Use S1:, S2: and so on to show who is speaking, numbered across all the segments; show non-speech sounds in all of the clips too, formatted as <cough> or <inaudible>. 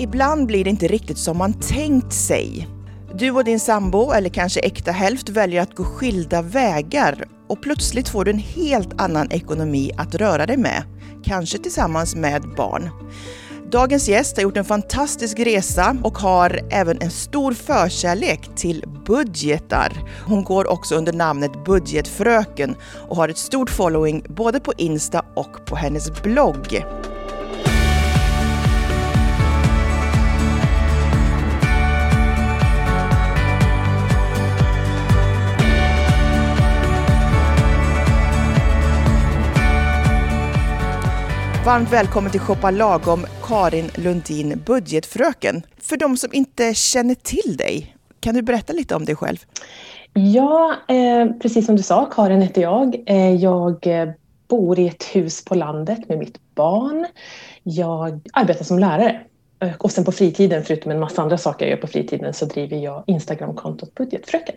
S1: Ibland blir det inte riktigt som man tänkt sig. Du och din sambo, eller kanske äkta hälft, väljer att gå skilda vägar och plötsligt får du en helt annan ekonomi att röra dig med. Kanske tillsammans med barn. Dagens gäst har gjort en fantastisk resa och har även en stor förkärlek till budgetar. Hon går också under namnet Budgetfröken och har ett stort following både på Insta och på hennes blogg. Varmt välkommen till Shoppa Lagom, Karin Lundin, budgetfröken. För de som inte känner till dig, kan du berätta lite om dig själv?
S2: Ja, eh, precis som du sa, Karin heter jag. Eh, jag eh, bor i ett hus på landet med mitt barn. Jag arbetar som lärare. Eh, och sen på fritiden, förutom en massa andra saker jag gör på fritiden, så driver jag Instagramkontot Budgetfröken.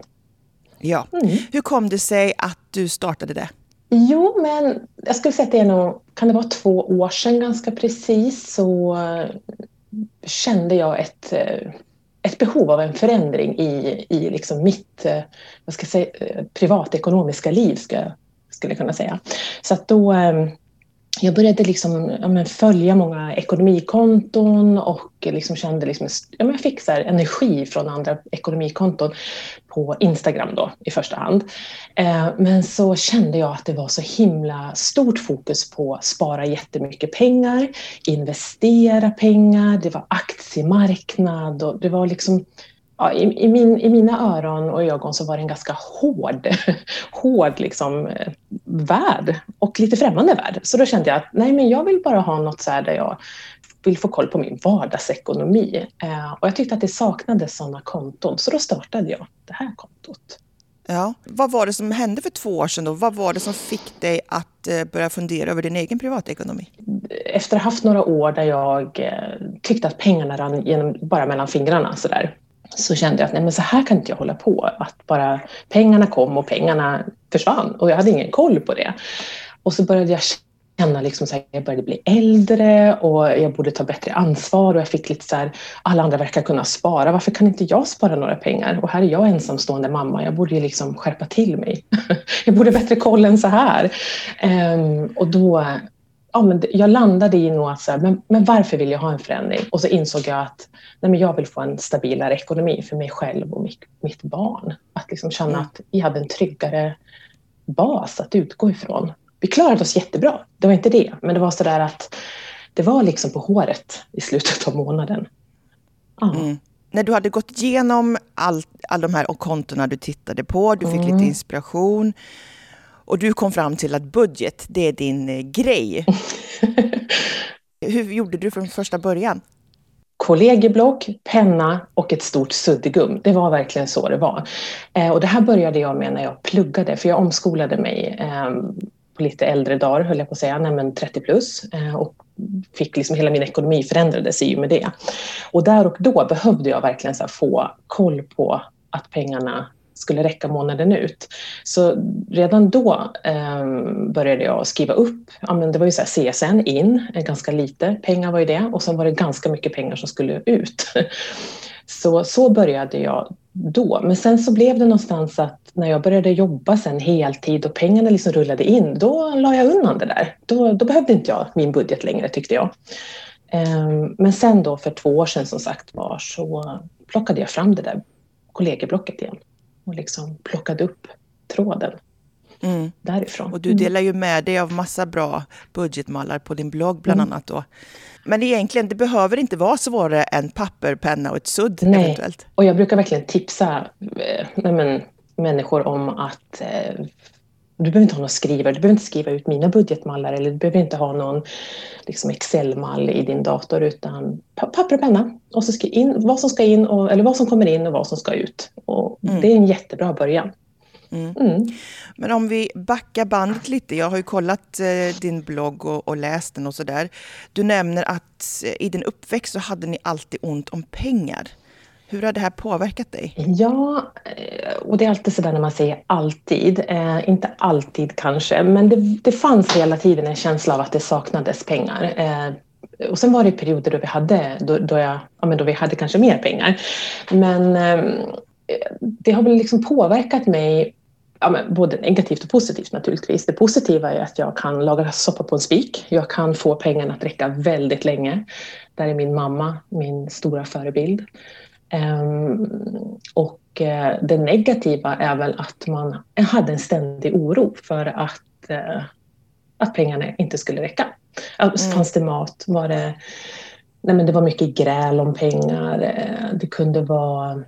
S1: Ja. Mm. Hur kom det sig att du startade det?
S2: Jo, men jag skulle säga att det är nog, kan det vara två år sedan ganska precis, så eh, kände jag ett, eh, ett behov av en förändring i, i liksom mitt eh, vad ska jag säga, privatekonomiska liv, ska, skulle jag kunna säga. Så att då jag började liksom, ja, följa många ekonomikonton och liksom kände liksom, ja, jag fick så energi från andra ekonomikonton på Instagram då i första hand. Eh, men så kände jag att det var så himla stort fokus på att spara jättemycket pengar, investera pengar, det var aktiemarknad och det var liksom ja, i, i, min, i mina öron och ögon så var det en ganska hård, <laughs> hård liksom, eh, värld och lite främmande värld. Så då kände jag att nej, men jag vill bara ha något så där jag vill få koll på min vardagsekonomi. Eh, och jag tyckte att det saknades sådana konton, så då startade jag det här kontot.
S1: Ja. Vad var det som hände för två år sedan? Då? Vad var det som fick dig att eh, börja fundera över din egen privatekonomi?
S2: Efter att ha haft några år där jag eh, tyckte att pengarna rann genom, bara mellan fingrarna sådär, så kände jag att nej, men så här kan inte jag hålla på. Att bara pengarna kom och pengarna försvann och jag hade ingen koll på det. Och så började jag känna liksom så här, jag började bli äldre och jag borde ta bättre ansvar och jag fick lite så här, alla andra verkar kunna spara, varför kan inte jag spara några pengar? Och här är jag ensamstående mamma, jag borde ju liksom skärpa till mig. <laughs> jag borde bättre koll än så här. Um, och då, ja, men jag landade i nog att men, men varför vill jag ha en förändring? Och så insåg jag att nej, men jag vill få en stabilare ekonomi för mig själv och mitt, mitt barn. Att liksom känna mm. att vi hade en tryggare bas att utgå ifrån. Vi klarade oss jättebra, det var inte det, men det var så där att det var liksom på håret i slutet av månaden.
S1: Ja. Mm. När du hade gått igenom all, all de här kontona du tittade på, du fick mm. lite inspiration och du kom fram till att budget, det är din eh, grej. <laughs> Hur gjorde du från första början?
S2: kollegieblock, penna och ett stort suddgum. Det var verkligen så det var. Eh, och det här började jag med när jag pluggade, för jag omskolade mig eh, på lite äldre dagar, höll jag på att säga, nej, 30 plus. Eh, och fick liksom hela min ekonomi förändrades i och med det. Och där och då behövde jag verkligen så få koll på att pengarna skulle räcka månaden ut. Så redan då eh, började jag skriva upp, ja, men det var ju så här CSN in, ganska lite pengar var ju det och sen var det ganska mycket pengar som skulle ut. <laughs> Så, så började jag då. Men sen så blev det någonstans att när jag började jobba sen heltid och pengarna liksom rullade in, då la jag undan det där. Då, då behövde inte jag min budget längre tyckte jag. Ehm, men sen då för två år sedan som sagt var så plockade jag fram det där kollegieblocket igen och liksom plockade upp tråden mm. därifrån.
S1: Och du delar ju med dig av massa bra budgetmallar på din blogg bland mm. annat då. Men egentligen, det behöver inte vara svårare än papper, penna och ett sudd
S2: Nej.
S1: eventuellt.
S2: Och jag brukar verkligen tipsa eh, men, människor om att eh, du behöver inte ha någon skrivare, du behöver inte skriva ut mina budgetmallar eller du behöver inte ha någon liksom Excel-mall i din dator utan papper och penna. Och så skriv in vad som ska in, och, eller vad som kommer in och vad som ska ut. Och mm. Det är en jättebra början.
S1: Mm. Mm. Men om vi backar bandet lite. Jag har ju kollat eh, din blogg och, och, läst den och sådär. Du nämner att eh, i din uppväxt så hade ni alltid ont om pengar. Hur har det här påverkat dig?
S2: Ja, eh, och det är alltid sådär när man säger alltid. Eh, inte alltid kanske, men det, det fanns hela tiden en känsla av att det saknades pengar. Eh, och sen var det perioder då vi hade, då, då, jag, ja, men då vi hade kanske mer pengar. Men eh, det har väl liksom påverkat mig ja, både negativt och positivt naturligtvis. Det positiva är att jag kan laga soppa på en spik. Jag kan få pengarna att räcka väldigt länge. Där är min mamma min stora förebild. Um, och uh, det negativa är väl att man hade en ständig oro för att, uh, att pengarna inte skulle räcka. Mm. Fanns det mat? Var det, nej men det var mycket gräl om pengar. Uh, det kunde vara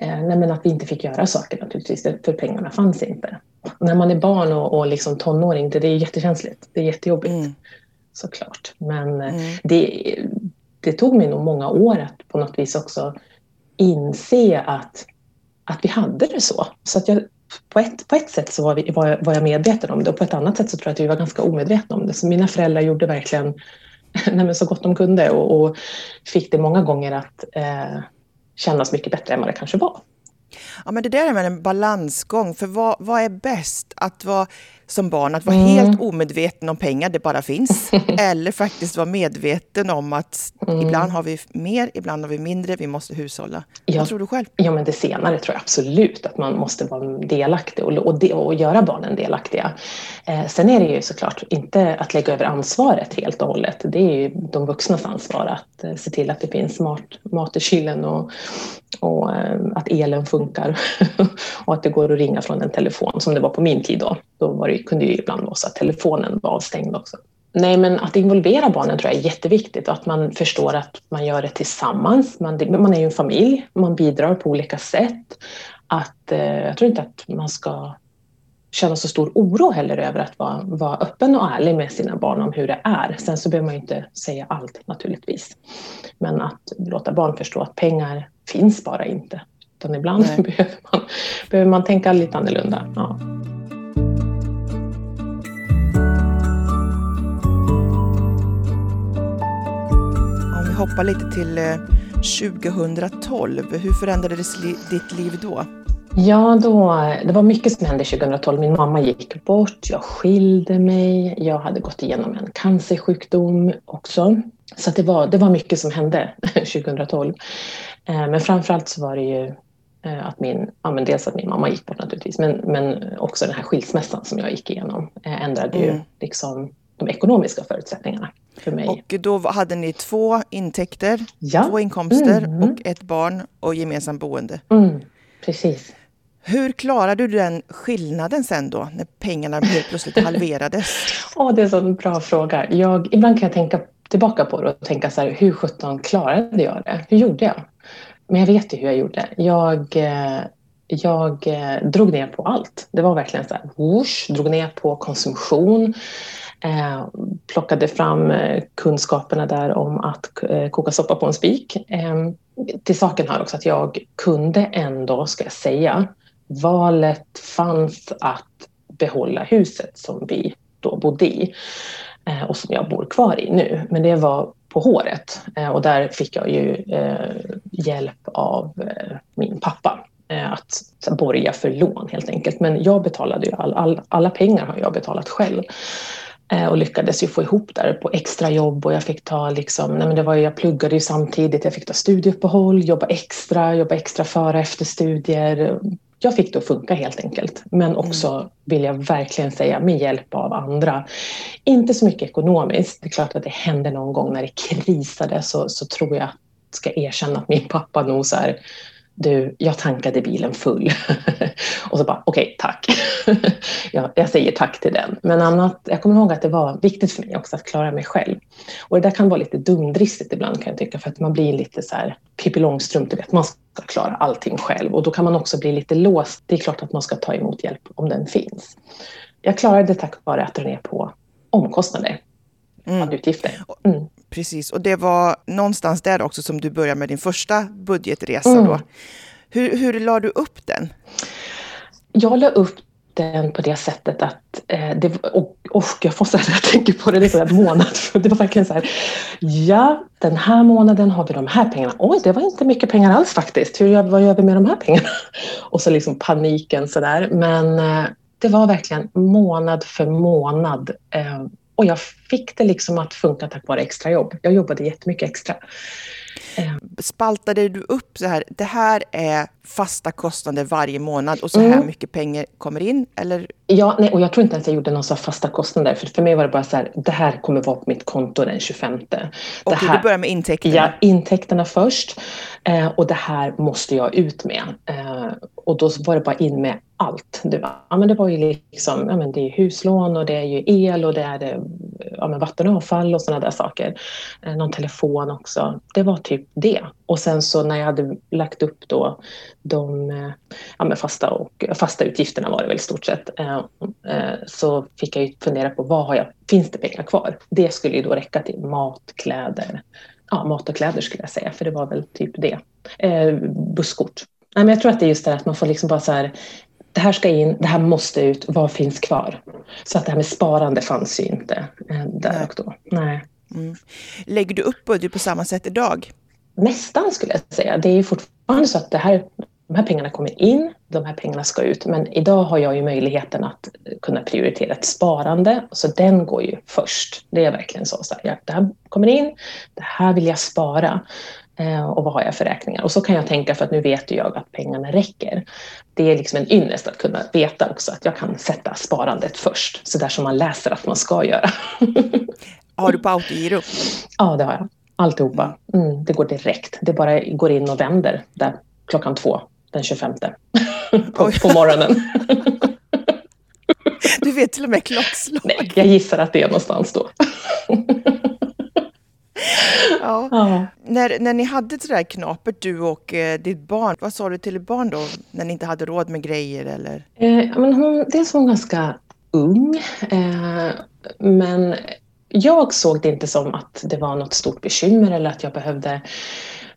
S2: Eh, nej men att vi inte fick göra saker naturligtvis, för pengarna fanns inte. Och när man är barn och, och liksom tonåring, det, det är jättekänsligt. Det är jättejobbigt, mm. såklart. Men eh, mm. det, det tog mig nog många år att på något vis också inse att, att vi hade det så. Så att jag, på, ett, på ett sätt så var, vi, var, var jag medveten om det och på ett annat sätt så tror jag att vi var ganska omedvetna om det. Så mina föräldrar gjorde verkligen <laughs> nej så gott de kunde och, och fick det många gånger att eh, kännas mycket bättre än vad det kanske var.
S1: Ja, men det där är väl en balansgång, för vad, vad är bäst? Att vara som barn, att vara mm. helt omedveten om pengar, det bara finns. <laughs> eller faktiskt vara medveten om att mm. ibland har vi mer, ibland har vi mindre, vi måste hushålla. Ja. Vad tror du själv?
S2: Ja, men det senare tror jag absolut, att man måste vara delaktig och, och, de, och göra barnen delaktiga. Eh, sen är det ju såklart inte att lägga över ansvaret helt och hållet. Det är ju de vuxnas ansvar att eh, se till att det finns mat, mat i kylen och, och eh, att elen funkar <laughs> och att det går att ringa från en telefon som det var på min tid då. Då var det, kunde det ju ibland vara så att telefonen var avstängd också. Nej, men att involvera barnen tror jag är jätteviktigt och att man förstår att man gör det tillsammans. Man, man är ju en familj, man bidrar på olika sätt. Att, eh, jag tror inte att man ska känna så stor oro heller över att vara, vara öppen och ärlig med sina barn om hur det är. Sen så behöver man ju inte säga allt naturligtvis. Men att låta barn förstå att pengar finns bara inte. Utan ibland <laughs> behöver man, behöver man tänka lite annorlunda. Ja.
S1: Om vi hoppar lite till 2012, eh, hur förändrades ditt liv då?
S2: Ja, då, det var mycket som hände 2012. Min mamma gick bort, jag skilde mig, jag hade gått igenom en cancersjukdom också. Så det, var, det var mycket som hände <laughs> 2012. Eh, men framförallt så var det ju eh, att min, ja, men dels att min mamma gick bort naturligtvis, men, men också den här skilsmässan som jag gick igenom eh, ändrade mm. ju liksom de ekonomiska förutsättningarna för mig.
S1: Och då hade ni två intäkter, ja. två inkomster mm. och ett barn och gemensamt boende.
S2: Mm. Precis.
S1: Hur klarade du den skillnaden sen då, när pengarna helt plötsligt halverades? <laughs>
S2: oh, det är en en bra fråga. Jag, ibland kan jag tänka tillbaka på det och tänka så här, hur sjutton klarade jag det? Hur gjorde jag? Men jag vet ju hur jag gjorde. Jag, eh, jag eh, drog ner på allt. Det var verkligen så här, whoosh, drog ner på konsumtion. Eh, plockade fram eh, kunskaperna där om att koka soppa på en spik. Eh, till saken hör också att jag kunde ändå, ska jag säga, valet fanns att behålla huset som vi då bodde i eh, och som jag bor kvar i nu. Men det var på håret eh, och där fick jag ju eh, hjälp av min pappa att borga för lån helt enkelt. Men jag betalade ju all, all, alla pengar har jag betalat själv och lyckades ju få ihop där på extra jobb och jag fick ta liksom, nej men det var ju, jag pluggade ju samtidigt, jag fick ta studieuppehåll, jobba extra, jobba extra före efter studier, jag fick det att funka helt enkelt. Men mm. också, mm. vill jag verkligen säga, med hjälp av andra. Inte så mycket ekonomiskt. Det är klart att det hände någon gång när det krisade så, så tror jag, ska erkänna att min pappa nog så här, du, jag tankade bilen full. <laughs> och så bara, okej, okay, tack. <laughs> jag, jag, säger tack till den. Men annat, jag kommer ihåg att det var viktigt för mig också att klara mig själv. Och det där kan vara lite dumdristigt ibland kan jag tycka, för att man blir lite så här Pippi Långstrump, du vet, man ska klara allting själv. Och då kan man också bli lite låst. Det är klart att man ska ta emot hjälp om den finns. Jag klarade det tack vare att dra ner på omkostnader. Mm. Utgifter.
S1: Mm. Precis, och det var någonstans där också som du började med din första budgetresa. Mm. Då. Hur, hur la du upp den?
S2: Jag la upp den på det sättet att eh, det, och, och jag får säga jag tänker på det, det är en månad. <laughs> Det var verkligen så här, ja den här månaden har vi de här pengarna. Oj, det var inte mycket pengar alls faktiskt. Hur, vad gör vi med de här pengarna? <laughs> Och så liksom paniken sådär. Men eh, det var verkligen månad för månad eh, och jag fick det liksom att funka tack vare extrajobb. Jag jobbade jättemycket extra.
S1: Eh. Spaltade du upp så här, det här är fasta kostnader varje månad och så här mm. mycket pengar kommer in? Eller?
S2: Ja, nej, och jag tror inte ens jag gjorde några fasta kostnader. För, för mig var det bara så här, det här kommer vara på mitt konto den 25. Okej,
S1: okay, du börjar med intäkterna?
S2: Ja, intäkterna först. Eh, och det här måste jag ut med. Eh, och då var det bara in med allt. Det var, ja, men det var ju liksom, ja, men det är huslån och det är ju el och det är det, ja, men vatten och avfall och sådana där saker. Eh, någon telefon också. Det var typ det. Och sen så när jag hade lagt upp då de eh, ja, men fasta, och, fasta utgifterna var det väl i stort sett, eh, eh, så fick jag ju fundera på vad har jag, finns det pengar kvar? Det skulle ju då räcka till mat, kläder, ja mat och kläder skulle jag säga, för det var väl typ det. Eh, busskort. Nej, men jag tror att det är just det att man får liksom bara så här, det här ska in, det här måste ut, vad finns kvar? Så att det här med sparande fanns ju inte eh, där och då. Nej. Mm.
S1: Lägger du upp budget på samma sätt idag?
S2: Nästan skulle jag säga. Det är fortfarande så att det här, de här pengarna kommer in, de här pengarna ska ut. Men idag har jag ju möjligheten att kunna prioritera ett sparande, så den går ju först. Det är verkligen så. så här, det här kommer in, det här vill jag spara. Eh, och vad har jag för räkningar? Och så kan jag tänka för att nu vet jag att pengarna räcker. Det är liksom en ynnest att kunna veta också att jag kan sätta sparandet först, så där som man läser att man ska göra. <laughs>
S1: har du på autogiro?
S2: Ja, det har jag. Alltihopa. Mm, det går direkt. Det bara går in och vänder där klockan två den 25 på, på morgonen.
S1: Du vet till och med klockslag.
S2: Nej, jag gissar att det är någonstans då.
S1: Ja. ja. När, när ni hade det där knapert, du och eh, ditt barn, vad sa du till ditt barn då, när ni inte hade råd med grejer? Eller?
S2: Eh, men hon, dels var hon ganska ung, eh, men jag såg det inte som att det var något stort bekymmer eller att jag behövde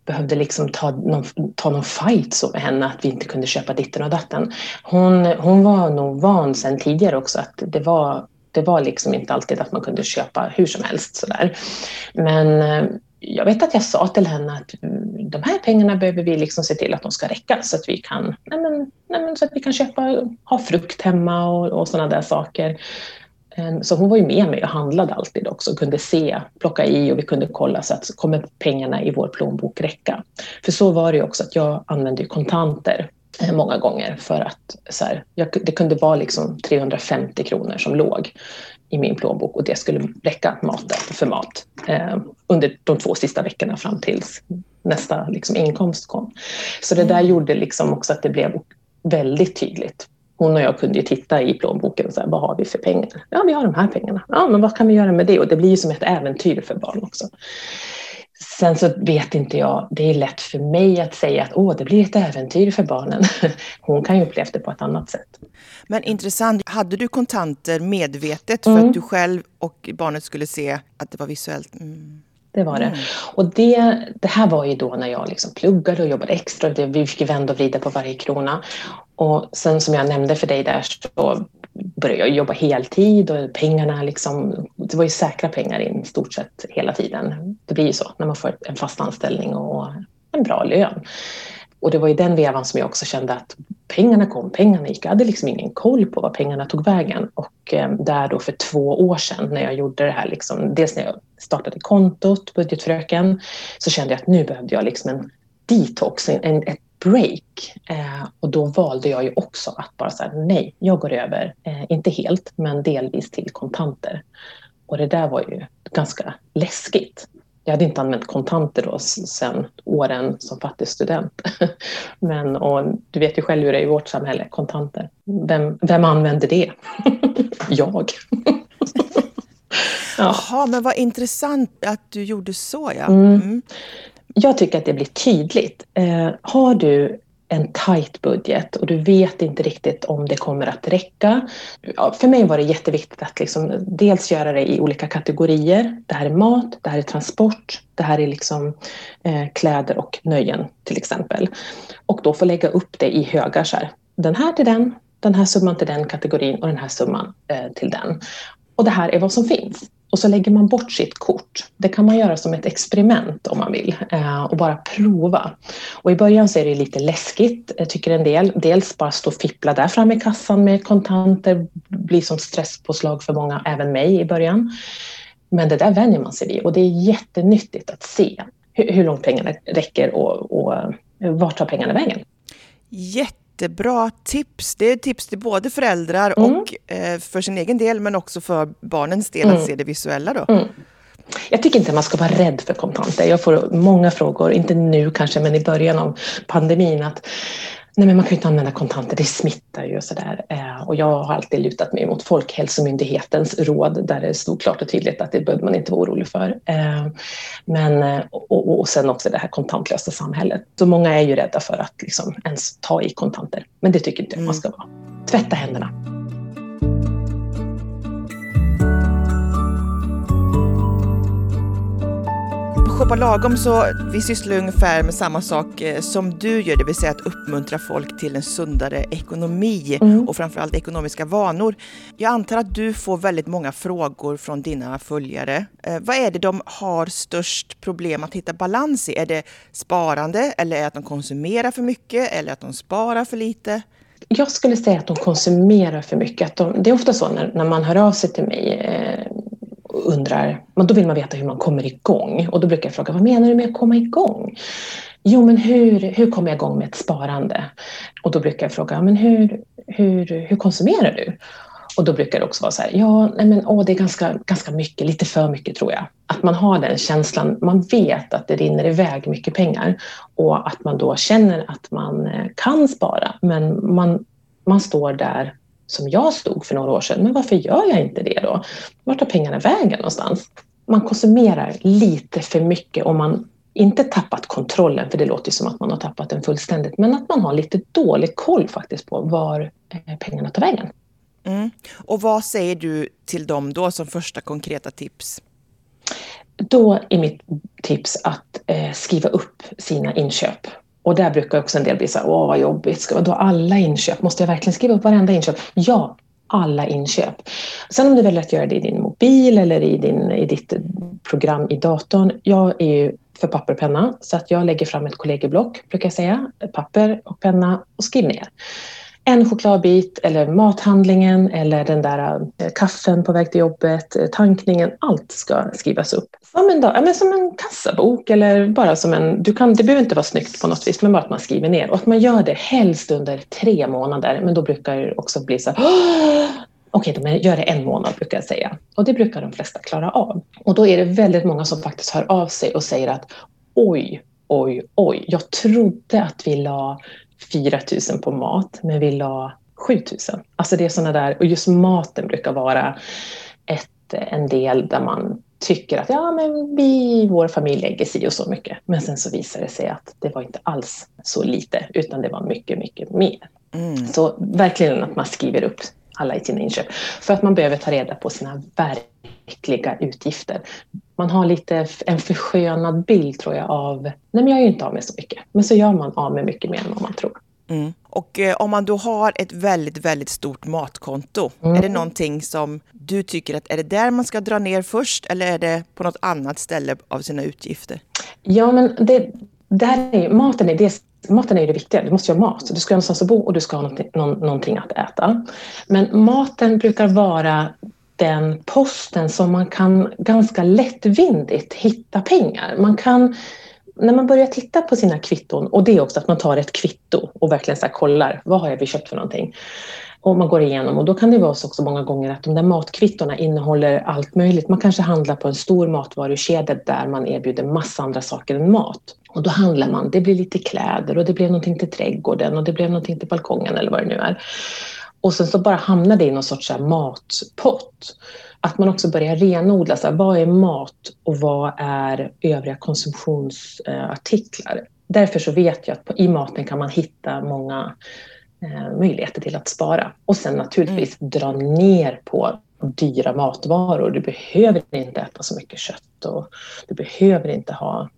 S2: behövde liksom ta någon, ta någon fight så med henne att vi inte kunde köpa ditten och datten. Hon, hon var nog van sedan tidigare också att det var, det var liksom inte alltid att man kunde köpa hur som helst sådär. Men eh, jag vet att jag sa till henne att mm, de här pengarna behöver vi liksom se till att de ska räcka så att vi kan, nej men, nej men så att vi kan köpa, ha frukt hemma och, och sådana där saker. Ehm, så hon var ju med mig och handlade alltid också och kunde se, plocka i och vi kunde kolla så att kommer pengarna i vår plånbok räcka? För så var det också att jag använde kontanter eh, många gånger för att så här, jag, det kunde vara liksom 350 kronor som låg i min plånbok och det skulle räcka maten, för mat eh, under de två sista veckorna fram tills nästa liksom, inkomst kom. Så det där mm. gjorde liksom också att det blev väldigt tydligt hon och jag kunde ju titta i plånboken och säga, vad har vi för pengar? Ja, vi har de här pengarna. Ja, men vad kan vi göra med det? Och det blir ju som ett äventyr för barn också. Sen så vet inte jag, det är lätt för mig att säga att åh, det blir ett äventyr för barnen. <laughs> Hon kan ju uppleva det på ett annat sätt.
S1: Men intressant, hade du kontanter medvetet för mm. att du själv och barnet skulle se att det var visuellt? Mm.
S2: Det var det. Mm. Och det, det här var ju då när jag liksom pluggade och jobbade extra. Det, vi fick vända och vrida på varje krona. Och sen som jag nämnde för dig där så började jag jobba heltid och pengarna liksom, det var ju säkra pengar in stort sett hela tiden. Det blir ju så när man får en fast anställning och en bra lön. Och det var i den vevan som jag också kände att pengarna kom, pengarna gick. Jag hade liksom ingen koll på var pengarna tog vägen. Och eh, där då för två år sedan när jag gjorde det här, liksom, dels när jag startade kontot, Budgetfröken, så kände jag att nu behövde jag liksom en detox, en, ett break. Eh, och då valde jag ju också att bara säga nej, jag går över, eh, inte helt, men delvis till kontanter. Och det där var ju ganska läskigt. Jag hade inte använt kontanter då sedan åren som fattig student. <laughs> Men och du vet ju själv hur det är i vårt samhälle, kontanter. Vem, vem använder det? <laughs> jag. <laughs>
S1: Jaha, men vad intressant att du gjorde så. Ja. Mm. Mm.
S2: Jag tycker att det blir tydligt. Eh, har du en tight budget och du vet inte riktigt om det kommer att räcka. Ja, för mig var det jätteviktigt att liksom dels göra det i olika kategorier. Det här är mat, det här är transport, det här är liksom, eh, kläder och nöjen till exempel. Och då få lägga upp det i högar. Så här. Den här till den, den här summan till den kategorin och den här summan eh, till den. Och det här är vad som finns. och så lägger man bort sitt kort. Det kan man göra som ett experiment om man vill eh, och bara prova. Och I början så är det lite läskigt, eh, tycker en del. Dels bara stå och fippla där framme i kassan med kontanter blir som stresspåslag för många, även mig i början. Men det där vänjer man sig vid och det är jättenyttigt att se hur, hur långt pengarna räcker och, och eh, vart tar pengarna vägen.
S1: Jättebra tips. Det är tips till både föräldrar mm. och eh, för sin egen del men också för barnens del mm. att se det visuella. Då. Mm.
S2: Jag tycker inte man ska vara rädd för kontanter. Jag får många frågor, inte nu kanske, men i början av pandemin. att Nej, men man kan ju inte använda kontanter, det smittar ju och sådär. Eh, och jag har alltid lutat mig mot Folkhälsomyndighetens råd där det stod klart och tydligt att det behöver man inte vara orolig för. Eh, men, eh, och, och sen också det här kontantlösa samhället. Så många är ju rädda för att liksom ens ta i kontanter. Men det tycker inte jag man ska vara. Tvätta händerna.
S1: Shoppa lagom så vi sysslar ungefär med samma sak eh, som du gör, det vill säga att uppmuntra folk till en sundare ekonomi mm. och framförallt ekonomiska vanor. Jag antar att du får väldigt många frågor från dina följare. Eh, vad är det de har störst problem att hitta balans i? Är det sparande eller är det att de konsumerar för mycket eller att de sparar för lite?
S2: Jag skulle säga att de konsumerar för mycket. De, det är ofta så när, när man hör av sig till mig eh, undrar, men då vill man veta hur man kommer igång. Och då brukar jag fråga, vad menar du med att komma igång? Jo, men hur, hur kommer jag igång med ett sparande? Och då brukar jag fråga, men hur, hur, hur konsumerar du? Och då brukar det också vara så här, ja, nej men, åh, det är ganska, ganska mycket, lite för mycket tror jag. Att man har den känslan, man vet att det rinner iväg mycket pengar och att man då känner att man eh, kan spara, men man, man står där som jag stod för några år sedan. Men varför gör jag inte det då? Vart tar pengarna vägen någonstans? Man konsumerar lite för mycket om man inte tappat kontrollen, för det låter som att man har tappat den fullständigt, men att man har lite dålig koll faktiskt på var eh, pengarna tar vägen.
S1: Mm. Och vad säger du till dem då som första konkreta tips?
S2: Då är mitt tips att eh, skriva upp sina inköp och där brukar också en del bli så här, åh vad jobbigt, ska då alla inköp? Måste jag verkligen skriva upp varenda inköp? Ja, alla inköp. Sen om du väljer att göra det i din mobil eller i, din, i ditt program i datorn. Jag är ju för papper och penna så att jag lägger fram ett kollegieblock, brukar jag säga. Papper och penna och skriv ner en chokladbit eller mathandlingen eller den där eh, kaffen på väg till jobbet, eh, tankningen, allt ska skrivas upp. Ja men, då, ja, men som en kassabok eller bara som en, du kan, det behöver inte vara snyggt på något vis, men bara att man skriver ner och att man gör det helst under tre månader, men då brukar det också bli så här, Okej, okay, gör det en månad brukar jag säga. Och det brukar de flesta klara av. Och då är det väldigt många som faktiskt hör av sig och säger att oj, oj, oj, jag trodde att vi la 4 000 på mat, men vi la 7 000. Alltså det är sådana där, och just maten brukar vara ett, en del där man tycker att ja, men vi, vår familj lägger si och så mycket. Men sen så visar det sig att det var inte alls så lite, utan det var mycket, mycket mer. Mm. Så verkligen att man skriver upp alla i sina inköp. För att man behöver ta reda på sina verkliga utgifter. Man har lite en förskönad bild tror jag av, nej men jag är ju inte av med så mycket. Men så gör man av med mycket mer än vad man tror.
S1: Mm. Och eh, om man då har ett väldigt, väldigt stort matkonto, mm. är det någonting som du tycker att är det där man ska dra ner först eller är det på något annat ställe av sina utgifter?
S2: Ja, men det, där är, maten är det Maten är det viktiga, du måste ju ha mat. Du ska ha någonstans att bo och du ska ha någonting, någonting att äta. Men maten brukar vara den posten som man kan ganska lättvindigt hitta pengar. Man kan, när man börjar titta på sina kvitton, och det är också att man tar ett kvitto och verkligen så kollar, vad har jag köpt för någonting? Och man går igenom och då kan det vara så också många gånger att de där matkvittona innehåller allt möjligt. Man kanske handlar på en stor matvarukedja där man erbjuder massa andra saker än mat. Och då handlar man, det blir lite kläder och det blev någonting till trädgården och det blev någonting till balkongen eller vad det nu är. Och sen så bara hamnar det i någon sorts matpott. Att man också börjar renodla, så här, vad är mat och vad är övriga konsumtionsartiklar? Därför så vet jag att i maten kan man hitta många eh, möjligheter till att spara. Och sen naturligtvis mm. dra ner på dyra matvaror. Du behöver inte äta så mycket kött och du behöver inte ha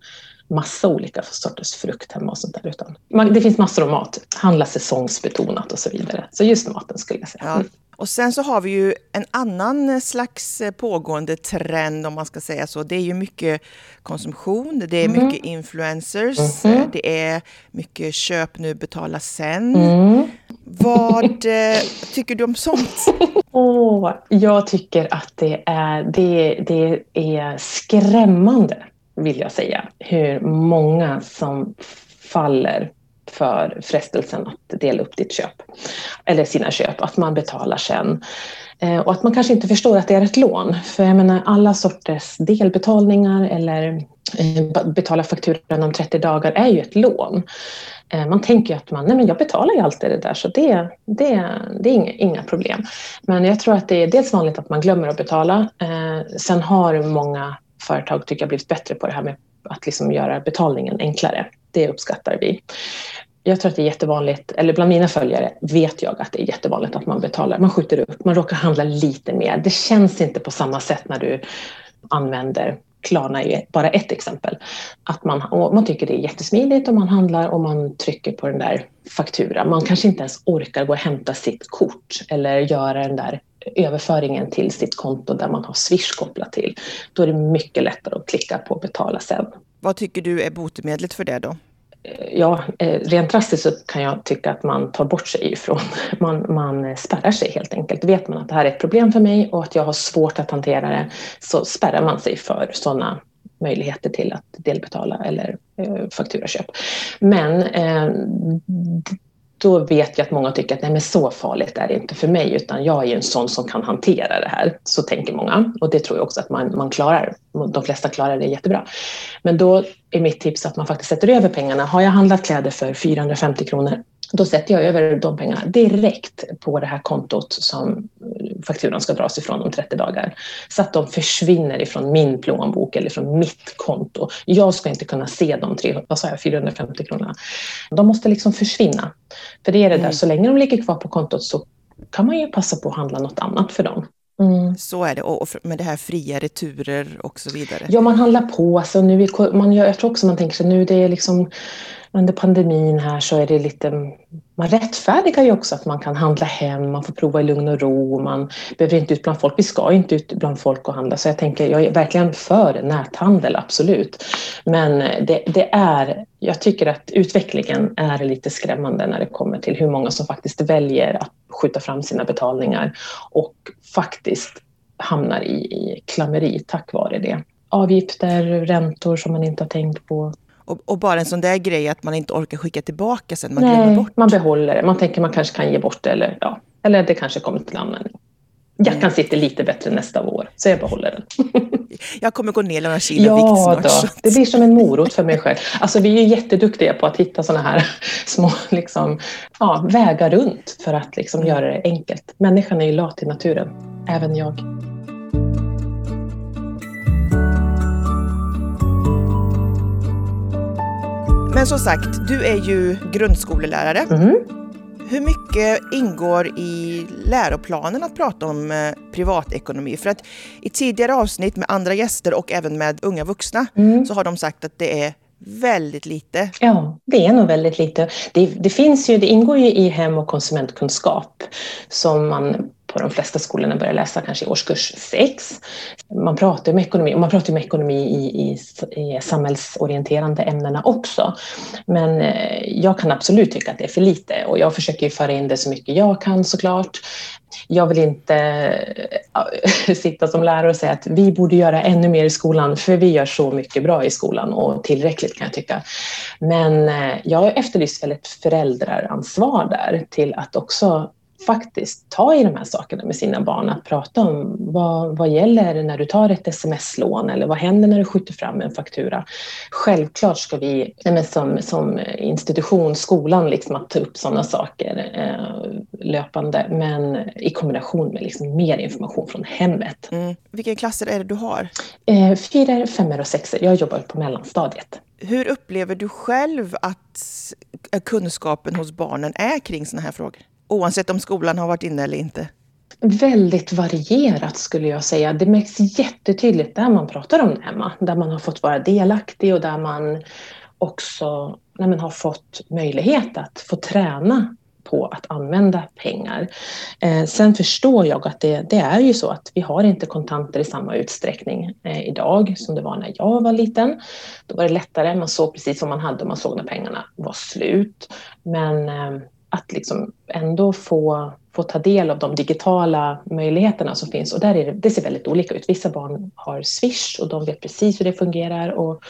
S2: massa olika sorters frukt hemma och sånt där. Utan man, det finns massor av mat, handla säsongsbetonat och så vidare. Så just maten skulle jag säga. Ja.
S1: Och sen så har vi ju en annan slags pågående trend om man ska säga så. Det är ju mycket konsumtion, det är mm. mycket influencers, mm. det är mycket köp nu, betala sen. Mm. Vad eh, tycker du om sånt? <laughs>
S2: Oh, jag tycker att det är, det, det är skrämmande, vill jag säga, hur många som faller för frestelsen att dela upp ditt köp, eller sina köp, att man betalar sen. Eh, och att man kanske inte förstår att det är ett lån. För jag menar alla sorters delbetalningar eller eh, betala fakturan om 30 dagar är ju ett lån. Eh, man tänker att man, nej men jag betalar ju alltid det där så det, det, det är inga, inga problem. Men jag tror att det är dels vanligt att man glömmer att betala. Sen har många företag tycker jag blivit bättre på det här med att liksom göra betalningen enklare. Det uppskattar vi jag tror att det är jättevanligt, eller bland mina följare vet jag att det är jättevanligt att man betalar, man skjuter upp, man råkar handla lite mer. Det känns inte på samma sätt när du använder Klarna är bara ett exempel. Att man, man tycker det är jättesmidigt och man handlar och man trycker på den där fakturan. Man kanske inte ens orkar gå och hämta sitt kort eller göra den där överföringen till sitt konto där man har Swish kopplat till. Då är det mycket lättare att klicka på betala sen.
S1: Vad tycker du är botemedlet för det då?
S2: ja, eh, rent drastiskt så kan jag tycka att man tar bort sig ifrån. <laughs> Man, man spärrar sig helt enkelt. Vet man att det här är ett problem för mig och att jag har svårt att hantera det så spärrar man sig för sådana möjligheter till att delbetala eller eh, fakturaköp. Men eh, då vet jag att många tycker att nej men så farligt är det inte för mig utan jag är en sån som kan hantera det här. Så tänker många och det tror jag också att man, man klarar. De flesta klarar det jättebra. Men då är mitt tips att man faktiskt sätter över pengarna. Har jag handlat kläder för 450 kronor då sätter jag över de pengarna direkt på det här kontot som fakturan ska dras ifrån om 30 dagar. Så att de försvinner ifrån min plånbok eller från mitt konto. Jag ska inte kunna se de tre, vad sa jag, 450 kronorna. De måste liksom försvinna. För det är det där, mm. så länge de ligger kvar på kontot så kan man ju passa på att handla något annat för dem.
S1: Mm. Så är det, och med det här fria returer och så vidare.
S2: Ja, man handlar på. Alltså nu, man, jag tror också man tänker sig nu det är liksom under pandemin här så är det lite, man rättfärdigar ju också att man kan handla hem, man får prova i lugn och ro, man behöver inte ut bland folk. Vi ska inte ut bland folk och handla, så jag tänker, jag är verkligen för näthandel, absolut. Men det, det är, jag tycker att utvecklingen är lite skrämmande när det kommer till hur många som faktiskt väljer att skjuta fram sina betalningar och faktiskt hamnar i, i klammeri tack vare det avgifter, räntor som man inte har tänkt på.
S1: Och, och, bara en sån där grej att man inte orkar skicka tillbaka sen, man
S2: Nej,
S1: glömmer bort.
S2: man behåller det. Man tänker man kanske kan ge bort det eller, ja, eller det kanske kommer till användning. Jackan mm. sitter lite bättre nästa år, så jag behåller den. <laughs>
S1: jag kommer gå ner några kilo
S2: ja,
S1: vikt snart.
S2: Då. Det blir som en morot för mig själv. Alltså, vi är jätteduktiga på att hitta sådana här <laughs> små liksom, ja, vägar runt för att liksom, mm. göra det enkelt. Människan är ju lat i naturen, även jag.
S1: Men som sagt, du är ju grundskolelärare. Mm. Hur mycket ingår i läroplanen att prata om eh, privatekonomi? För att i tidigare avsnitt med andra gäster och även med unga vuxna mm. så har de sagt att det är väldigt lite.
S2: Ja, det är nog väldigt lite. Det, det, finns ju, det ingår ju i hem och konsumentkunskap som man på de flesta skolorna börjar läsa kanske i årskurs 6. Man pratar om ekonomi, och man pratar om ekonomi i, i, i samhällsorienterande ämnena också. Men eh, jag kan absolut tycka att det är för lite och jag försöker föra in det så mycket jag kan såklart. Jag vill inte eh, <laughs> sitta som lärare och säga att vi borde göra ännu mer i skolan, för vi gör så mycket bra i skolan och tillräckligt kan jag tycka. Men eh, jag efterlyser väl ett föräldraransvar där till att också faktiskt ta i de här sakerna med sina barn. Att prata om vad, vad gäller när du tar ett sms-lån eller vad händer när du skjuter fram en faktura. Självklart ska vi som, som institution, skolan, liksom, att ta upp sådana saker eh, löpande men i kombination med liksom mer information från hemmet.
S1: Mm. Vilka klasser är det du har?
S2: Eh, fyra, femmor och sexor. Jag jobbar på mellanstadiet.
S1: Hur upplever du själv att kunskapen hos barnen är kring sådana här frågor? Oavsett om skolan har varit inne eller inte?
S2: Väldigt varierat skulle jag säga. Det märks jättetydligt där man pratar om det hemma. Där man har fått vara delaktig och där man också när man har fått möjlighet att få träna på att använda pengar. Eh, sen förstår jag att det, det, är ju så att vi har inte kontanter i samma utsträckning eh, idag som det var när jag var liten. Då var det lättare, man såg precis vad man hade och man såg när pengarna var slut. Men eh, att liksom ändå få, få ta del av de digitala möjligheterna som finns. Och där är det, det ser väldigt olika ut. Vissa barn har Swish och de vet precis hur det fungerar och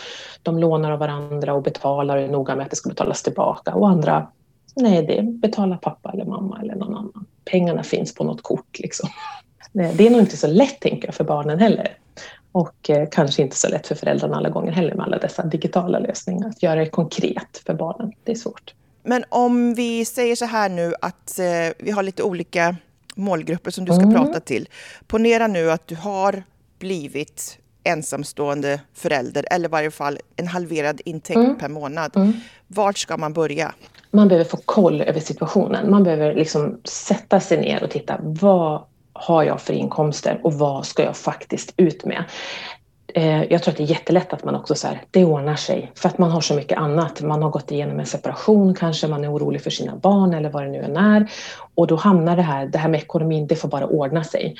S2: de lånar av varandra och betalar och är noga med att det ska betalas tillbaka. Och andra, nej, det betalar pappa eller mamma eller någon annan. Pengarna finns på något kort. Liksom. Det är nog inte så lätt, tänker jag, för barnen heller. Och eh, kanske inte så lätt för föräldrarna alla gånger heller med alla dessa digitala lösningar. Att göra det konkret för barnen, det är svårt.
S1: Men om vi säger så här nu att eh, vi har lite olika målgrupper som du ska mm. prata till. Ponera nu att du har blivit ensamstående förälder eller i varje fall en halverad intäkt mm. per månad. Mm. Vart ska man börja?
S2: Man behöver få koll över situationen. Man behöver liksom sätta sig ner och titta. Vad har jag för inkomster och vad ska jag faktiskt ut med? Eh, jag tror att det är jättelätt att man också så här, det ordnar sig för att man har så mycket annat. Man har gått igenom en separation kanske, man är orolig för sina barn eller vad det nu än är. Och då hamnar det här, det här med ekonomin, det får bara ordna sig.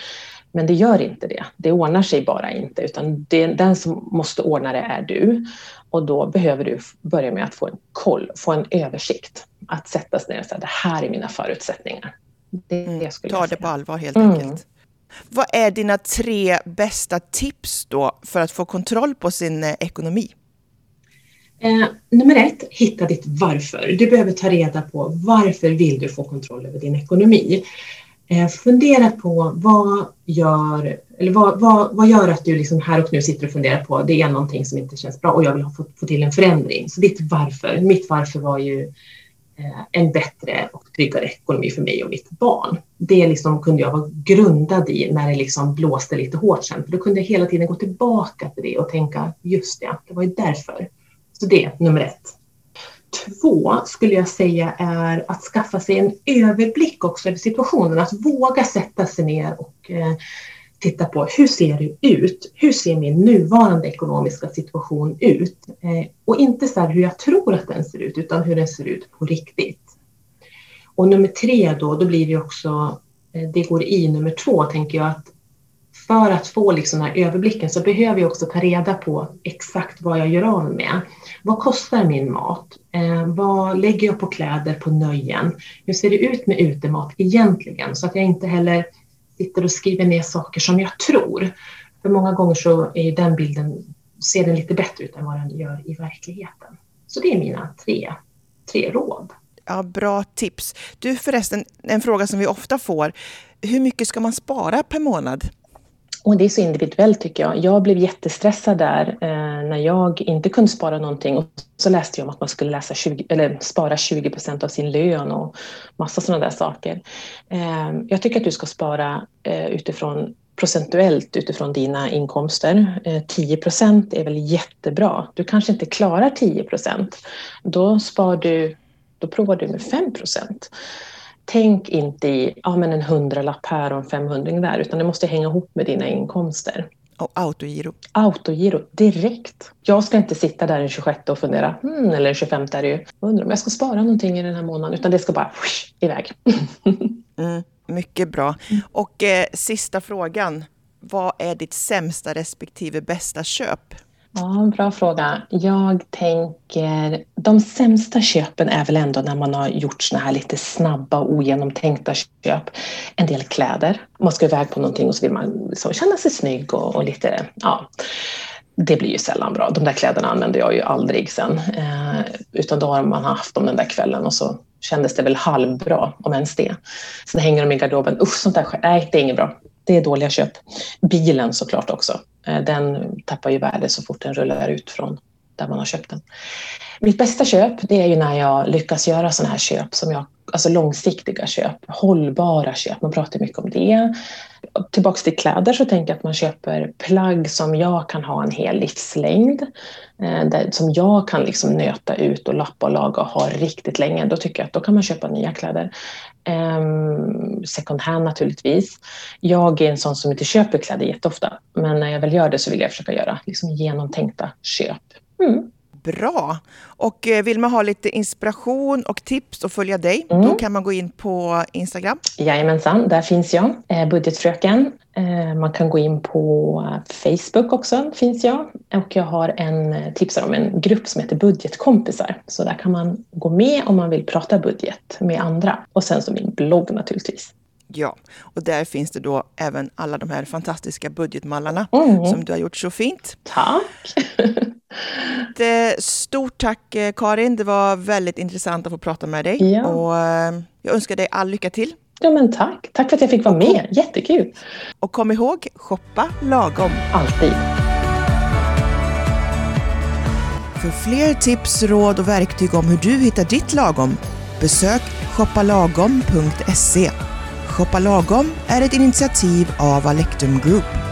S2: Men det gör inte det. Det ordnar sig bara inte, utan det, den som måste ordna det är du. Och då behöver du börja med att få en koll, få en översikt. Att sätta sig ner och säga, det här är mina förutsättningar.
S1: Det, mm, ta det på allvar helt mm. enkelt. Vad är dina tre bästa tips då för att få kontroll på sin eh, ekonomi?
S2: Eh, nummer ett, hitta ditt varför. Du behöver ta reda på varför vill du få kontroll över din ekonomi. Eh, fundera på vad gör, eller vad, vad, vad gör att du liksom här och nu sitter och funderar på det är någonting som inte känns bra och jag vill få, få till en förändring. Så ditt varför, mitt varför var ju Eh, en bättre och tryggare ekonomi för mig och mitt barn. Det liksom kunde jag vara grundad i när det liksom blåste lite hårt sen. För då kunde jag hela tiden gå tillbaka till det och tänka, just det, det var ju därför. Så det är nummer ett. Två skulle jag säga är att skaffa sig en överblick också över situationen, att våga sätta sig ner och eh, titta på hur ser det ut? Hur ser min nuvarande ekonomiska situation ut? Eh, och inte så hur jag tror att den ser ut, utan hur den ser ut på riktigt. Och nummer tre då, då blir det också, eh, det går i nummer två, tänker jag att för att få liksom den här överblicken så behöver jag också ta reda på exakt vad jag gör av med. Vad kostar min mat? Eh, vad lägger jag på kläder, på nöjen? Hur ser det ut med utemat egentligen? Så att jag inte heller sitter och skriver ner saker som jag tror. För många gånger så är den bilden, ser den lite bättre ut än vad den gör i verkligheten. Så det är mina tre, tre råd.
S1: Ja, bra tips. Du förresten, en fråga som vi ofta får. Hur mycket ska man spara per månad?
S2: Och det är så individuellt tycker jag. Jag blev jättestressad där eh, när jag inte kunde spara någonting. Och så läste jag om att man skulle läsa 20, eller spara 20 procent av sin lön och massa sådana där saker. Eh, jag tycker att du ska spara eh, utifrån procentuellt utifrån dina inkomster. Eh, 10 procent är väl jättebra. Du kanske inte klarar 10 procent. Då, spar du, då provar du med 5 procent tänk inte i ja, men en hundralapp här och en femhundring där, utan det måste hänga ihop med dina inkomster.
S1: Och autogiro?
S2: Autogiro, direkt. Jag ska inte sitta där den 26 och fundera, hmm, eller den 25 är det ju, undrar om jag ska spara någonting i den här månaden, utan det ska bara whoosh, iväg. <laughs>
S1: mm, mycket bra. Och eh, sista frågan, vad är ditt sämsta respektive bästa köp?
S2: Ja, bra fråga. Jag tänker, de sämsta köpen är väl ändå när man har gjort såna här lite snabba och ogenomtänkta köp. En del kläder. Man ska iväg på någonting och så vill man liksom känna sig snygg och, och, lite, ja. Det blir ju sällan bra. De där kläderna använder jag ju aldrig sen. Eh, utan då har man haft dem den där kvällen och så kändes det väl halvbra, om ens det. Sen hänger de i garderoben. Usch, sånt där, nej, det är inget bra. Det är dåliga köp. Bilen såklart också. Eh, den tappar ju värde så fort den rullar ut från där man har köpt den. Mitt bästa köp det är ju när jag lyckas göra sådana här köp som jag alltså långsiktiga köp, hållbara köp. Man pratar mycket om det. Tillbaks till kläder så tänker jag att man köper plagg som jag kan ha en hel livslängd. Eh, som jag kan liksom nöta ut och lappa och laga och ha riktigt länge. Då tycker jag att då kan man köpa nya kläder. Um, second hand naturligtvis. Jag är en sån som inte köper kläder jätteofta. Men när jag väl gör det så vill jag försöka göra liksom genomtänkta köp. Mm.
S1: Bra! Och eh, vill man ha lite inspiration och tips och följa dig, mm. då kan man gå in på Instagram.
S2: Jajamensan, där finns jag. Eh, budgetfröken. Eh, man kan gå in på Facebook också, finns jag. Och jag har en, tipsar om en grupp som heter Budgetkompisar. Så där kan man gå med om man vill prata budget med andra. Och sen så min blogg naturligtvis.
S1: Ja, och där finns det då även alla de här fantastiska budgetmallarna mm. som du har gjort så fint.
S2: Tack! <laughs>
S1: Stort tack eh, Karin, det var väldigt intressant att få prata med dig. Ja. Och eh, jag önskar dig all lycka till.
S2: Ja men tack, tack för att jag fick vara med, jättekul!
S1: Och kom ihåg, shoppa lagom.
S2: Alltid!
S1: För fler tips, råd och verktyg om hur du hittar ditt lagom, besök shoppalagom.se. Shoppa lagom är ett initiativ av Alectum Group.